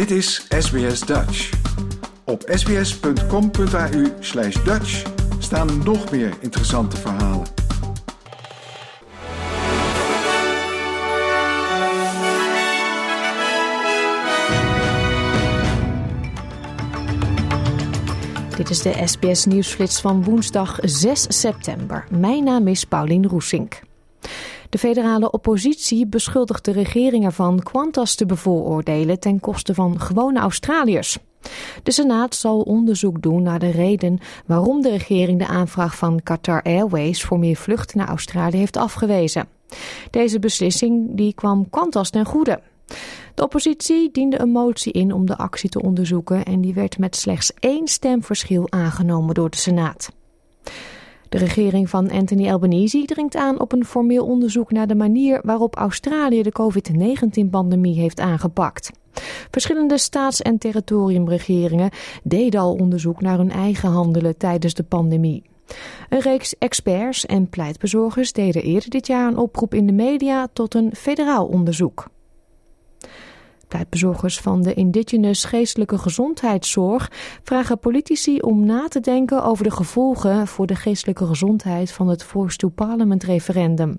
Dit is SBS Dutch. Op sbs.com.au slash Dutch staan nog meer interessante verhalen. Dit is de SBS Nieuwsflits van woensdag 6 september. Mijn naam is Paulien Roesink. De federale oppositie beschuldigt de regering ervan Qantas te bevooroordelen ten koste van gewone Australiërs. De Senaat zal onderzoek doen naar de reden waarom de regering de aanvraag van Qatar Airways voor meer vluchten naar Australië heeft afgewezen. Deze beslissing die kwam Qantas ten goede. De oppositie diende een motie in om de actie te onderzoeken en die werd met slechts één stemverschil aangenomen door de Senaat. De regering van Anthony Albanese dringt aan op een formeel onderzoek naar de manier waarop Australië de COVID-19-pandemie heeft aangepakt. Verschillende staats- en territoriumregeringen deden al onderzoek naar hun eigen handelen tijdens de pandemie. Een reeks experts en pleitbezorgers deden eerder dit jaar een oproep in de media tot een federaal onderzoek. Pleitbezorgers van de Indigenous geestelijke gezondheidszorg vragen politici om na te denken over de gevolgen voor de geestelijke gezondheid van het Force to Parliament referendum.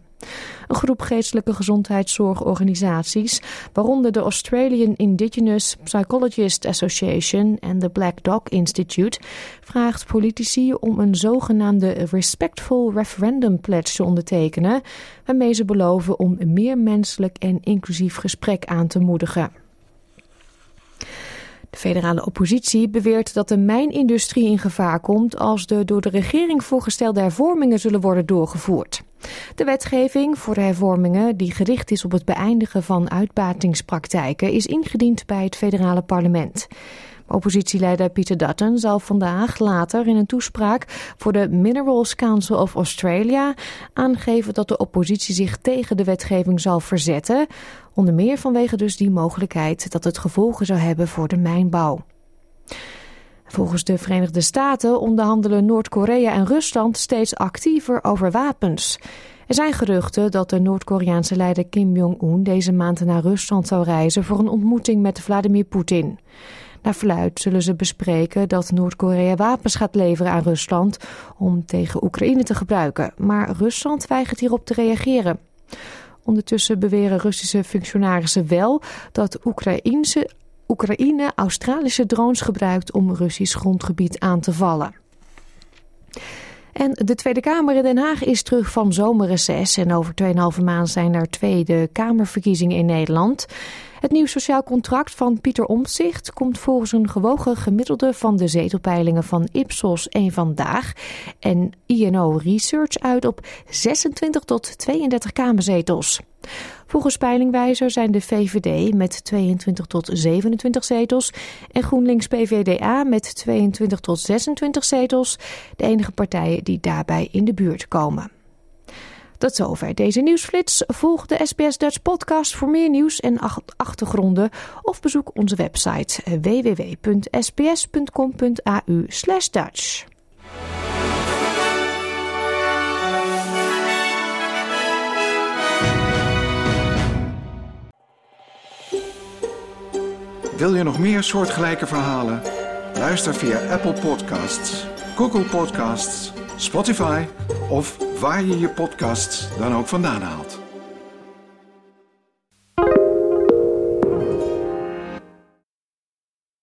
Een groep geestelijke gezondheidszorgorganisaties, waaronder de Australian Indigenous Psychologist Association en de Black Dog Institute, vraagt politici om een zogenaamde Respectful Referendum Pledge te ondertekenen, waarmee ze beloven om een meer menselijk en inclusief gesprek aan te moedigen. De federale oppositie beweert dat de mijnindustrie in gevaar komt als de door de regering voorgestelde hervormingen zullen worden doorgevoerd. De wetgeving voor de hervormingen, die gericht is op het beëindigen van uitbatingspraktijken, is ingediend bij het federale parlement. Oppositieleider Peter Dutton zal vandaag later in een toespraak voor de Minerals Council of Australia aangeven dat de oppositie zich tegen de wetgeving zal verzetten, onder meer vanwege dus die mogelijkheid dat het gevolgen zou hebben voor de mijnbouw. Volgens de Verenigde Staten onderhandelen Noord-Korea en Rusland steeds actiever over wapens. Er zijn geruchten dat de Noord-Koreaanse leider Kim Jong-un deze maand naar Rusland zou reizen voor een ontmoeting met Vladimir Poetin. Naar verluid zullen ze bespreken dat Noord-Korea wapens gaat leveren aan Rusland om tegen Oekraïne te gebruiken. Maar Rusland weigert hierop te reageren. Ondertussen beweren Russische functionarissen wel dat Oekraïnse, Oekraïne Australische drones gebruikt om Russisch grondgebied aan te vallen. En de Tweede Kamer in Den Haag is terug van zomerreces. En over 2,5 maand zijn er Tweede Kamerverkiezingen in Nederland. Het nieuw sociaal contract van Pieter Omtzigt komt volgens een gewogen gemiddelde van de zetelpeilingen van Ipsos en Vandaag en INO Research uit op 26 tot 32 kamerzetels. Volgens peilingwijzer zijn de VVD met 22 tot 27 zetels en GroenLinks PVDA met 22 tot 26 zetels de enige partijen die daarbij in de buurt komen. Tot zover deze nieuwsflits. Volg de SBS Dutch podcast voor meer nieuws en achtergronden of bezoek onze website www.sbs.com.au Dutch. Wil je nog meer soortgelijke verhalen? Luister via Apple Podcasts, Google Podcasts, Spotify of waar je je podcasts dan ook vandaan haalt.